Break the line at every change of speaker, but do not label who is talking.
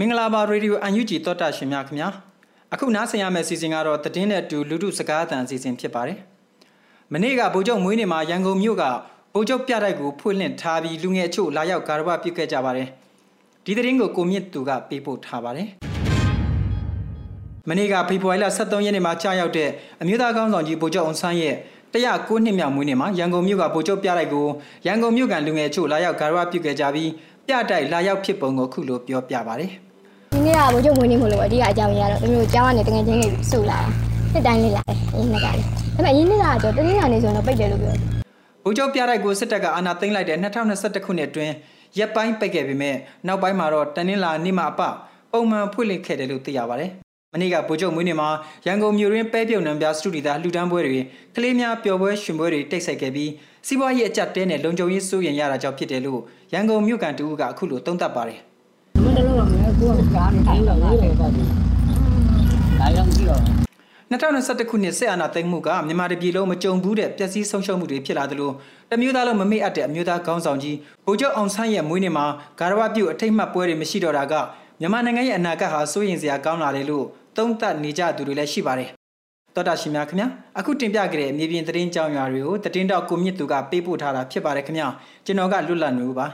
မင်္ဂလာပါရေဒီယိုအန်ယူဂျီတောတာရှင်များခင်ဗျာအခုနားဆင်ရမယ့်အစီအစဉ်ကတော့တည်င်းတဲ့အတူလူထုစကားအသံအစီအစဉ်ဖြစ်ပါတယ်မနေ့ကဗိုလ်ချုပ်မွေးနေ့မှာရန်ကုန်မြို့ကဗိုလ်ချုပ်ပြတိုက်ကိုဖွင့်လှစ်ထားပြီးလူငယ်အချို့လာရောက်ကာရဝပြုခဲ့ကြပါတယ်ဒီသတင်းကိုကိုမြင့်သူကပေးပို့ထားပါတယ်မနေ့ကဖေဖော်ဝါရီလ23ရက်နေ့မှာကြာရောက်တဲ့အမျိုးသားကောင်းဆောင်ကြီးဗိုလ်ချုပ်အောင်ဆန်းရဲ့109နှစ်မြောက်မွေးနေ့မှာရန်ကုန်မြို့ကဗိုလ်ချုပ်ပြတိုက်ကိုရန်ကုန်မြို့ကလူငယ်အချို့လာရောက်ကာရဝပြုခဲ့ကြပြီး ပြတိုက်လာရောက်ဖြစ်ပုံကိုခုလိုပြောပြပါတယ်
ဒီနေ့ကဘိုးချုပ်မွေးနေ့မို့လို့အဓိကအကြောင်းရတော့တမျိုးကျောင်းကနေတငယ်ချင်းတွေစုလာတာနှစ်တိုင်းလေးလာတယ်အရင်ကလည်းဒါပေမဲ့အရင်နေ့ကတော့တနင်္လာနေ့ဆိုရင်တော့ပိတ်တယ်လို့ပြောတယ်
ဗိုလ်ချုပ်ပြတိုက်ကိုစစ်တပ်ကအာဏာသိမ်းလိုက်တဲ့2021ခုနှစ်အတွင်းရက်ပိုင်းပိတ်ခဲ့ပေမဲ့နောက်ပိုင်းမှာတော့တနင်္လာနေ့မှအပပုံမှန်ဖွင့်လှစ်ခဲ့တယ်လို့သိရပါတယ်။မနေ့ကဗိုလ်ချုပ်မွေးနေ့မှာရန်ကုန်မြို့ရင်းပဲပြုံနံပြစတူဒီတာလှူဒန်းပွဲတွေကလေးများပျော်ပွဲရှင်ပွဲတွေတိတ်ဆိတ်ခဲ့ပြီး စီးပွားရေးအကြက်တဲနဲ့လုံခြုံရေးစိုးရင်ရတာကြောင့်ဖြစ်တယ်လို့ရန်ကုန်မြို့ကန်တူကအခုလိုသုံးသပ်ပါတယ်
မင်းတို့ကလည်းကိုယ်ကကြားနေတယ်လို့ငါလည်းပေါ့ဒီဒါကြောင့်ကြည့်တော့
2021ခုနှစ်စစ်အာဏာသိမ်းမှုကမြန်မာပြည်လုံးမကြုံဘူးတဲ့ပျက်စီးဆုံးရှုံးမှုတွေဖြစ်လာသလိုတမျိုးသားလုံးမမေ့အပ်တဲ့အမျိုးသားခေါင်းဆောင်ကြီးဗိုလ်ချုပ်အောင်ဆန်းရဲ့မွေးနေ့မှာဂါရဝပြုအထိတ်မှတ်ပွဲတွေမရှိတော့တာကမြန်မာနိုင်ငံရဲ့အနာဂတ်ဟာစိုးရိမ်စရာကောင်းလာတယ်လို့သုံးသပ်နေကြသူတွေလည်းရှိပါတယ်။ တော်တာရှင်များခင်ဗျာအခုတင်ပြခဲ့တဲ့မြေပြင်သတင်းကြောင်းရာတွေကိုသတင်းတောက်ကိုမြင့်သူကပေးပို့ထားတာဖြစ်ပါတယ်ခင်ဗျာကျွန်တော်ကလွတ်လပ်နေဦးပါ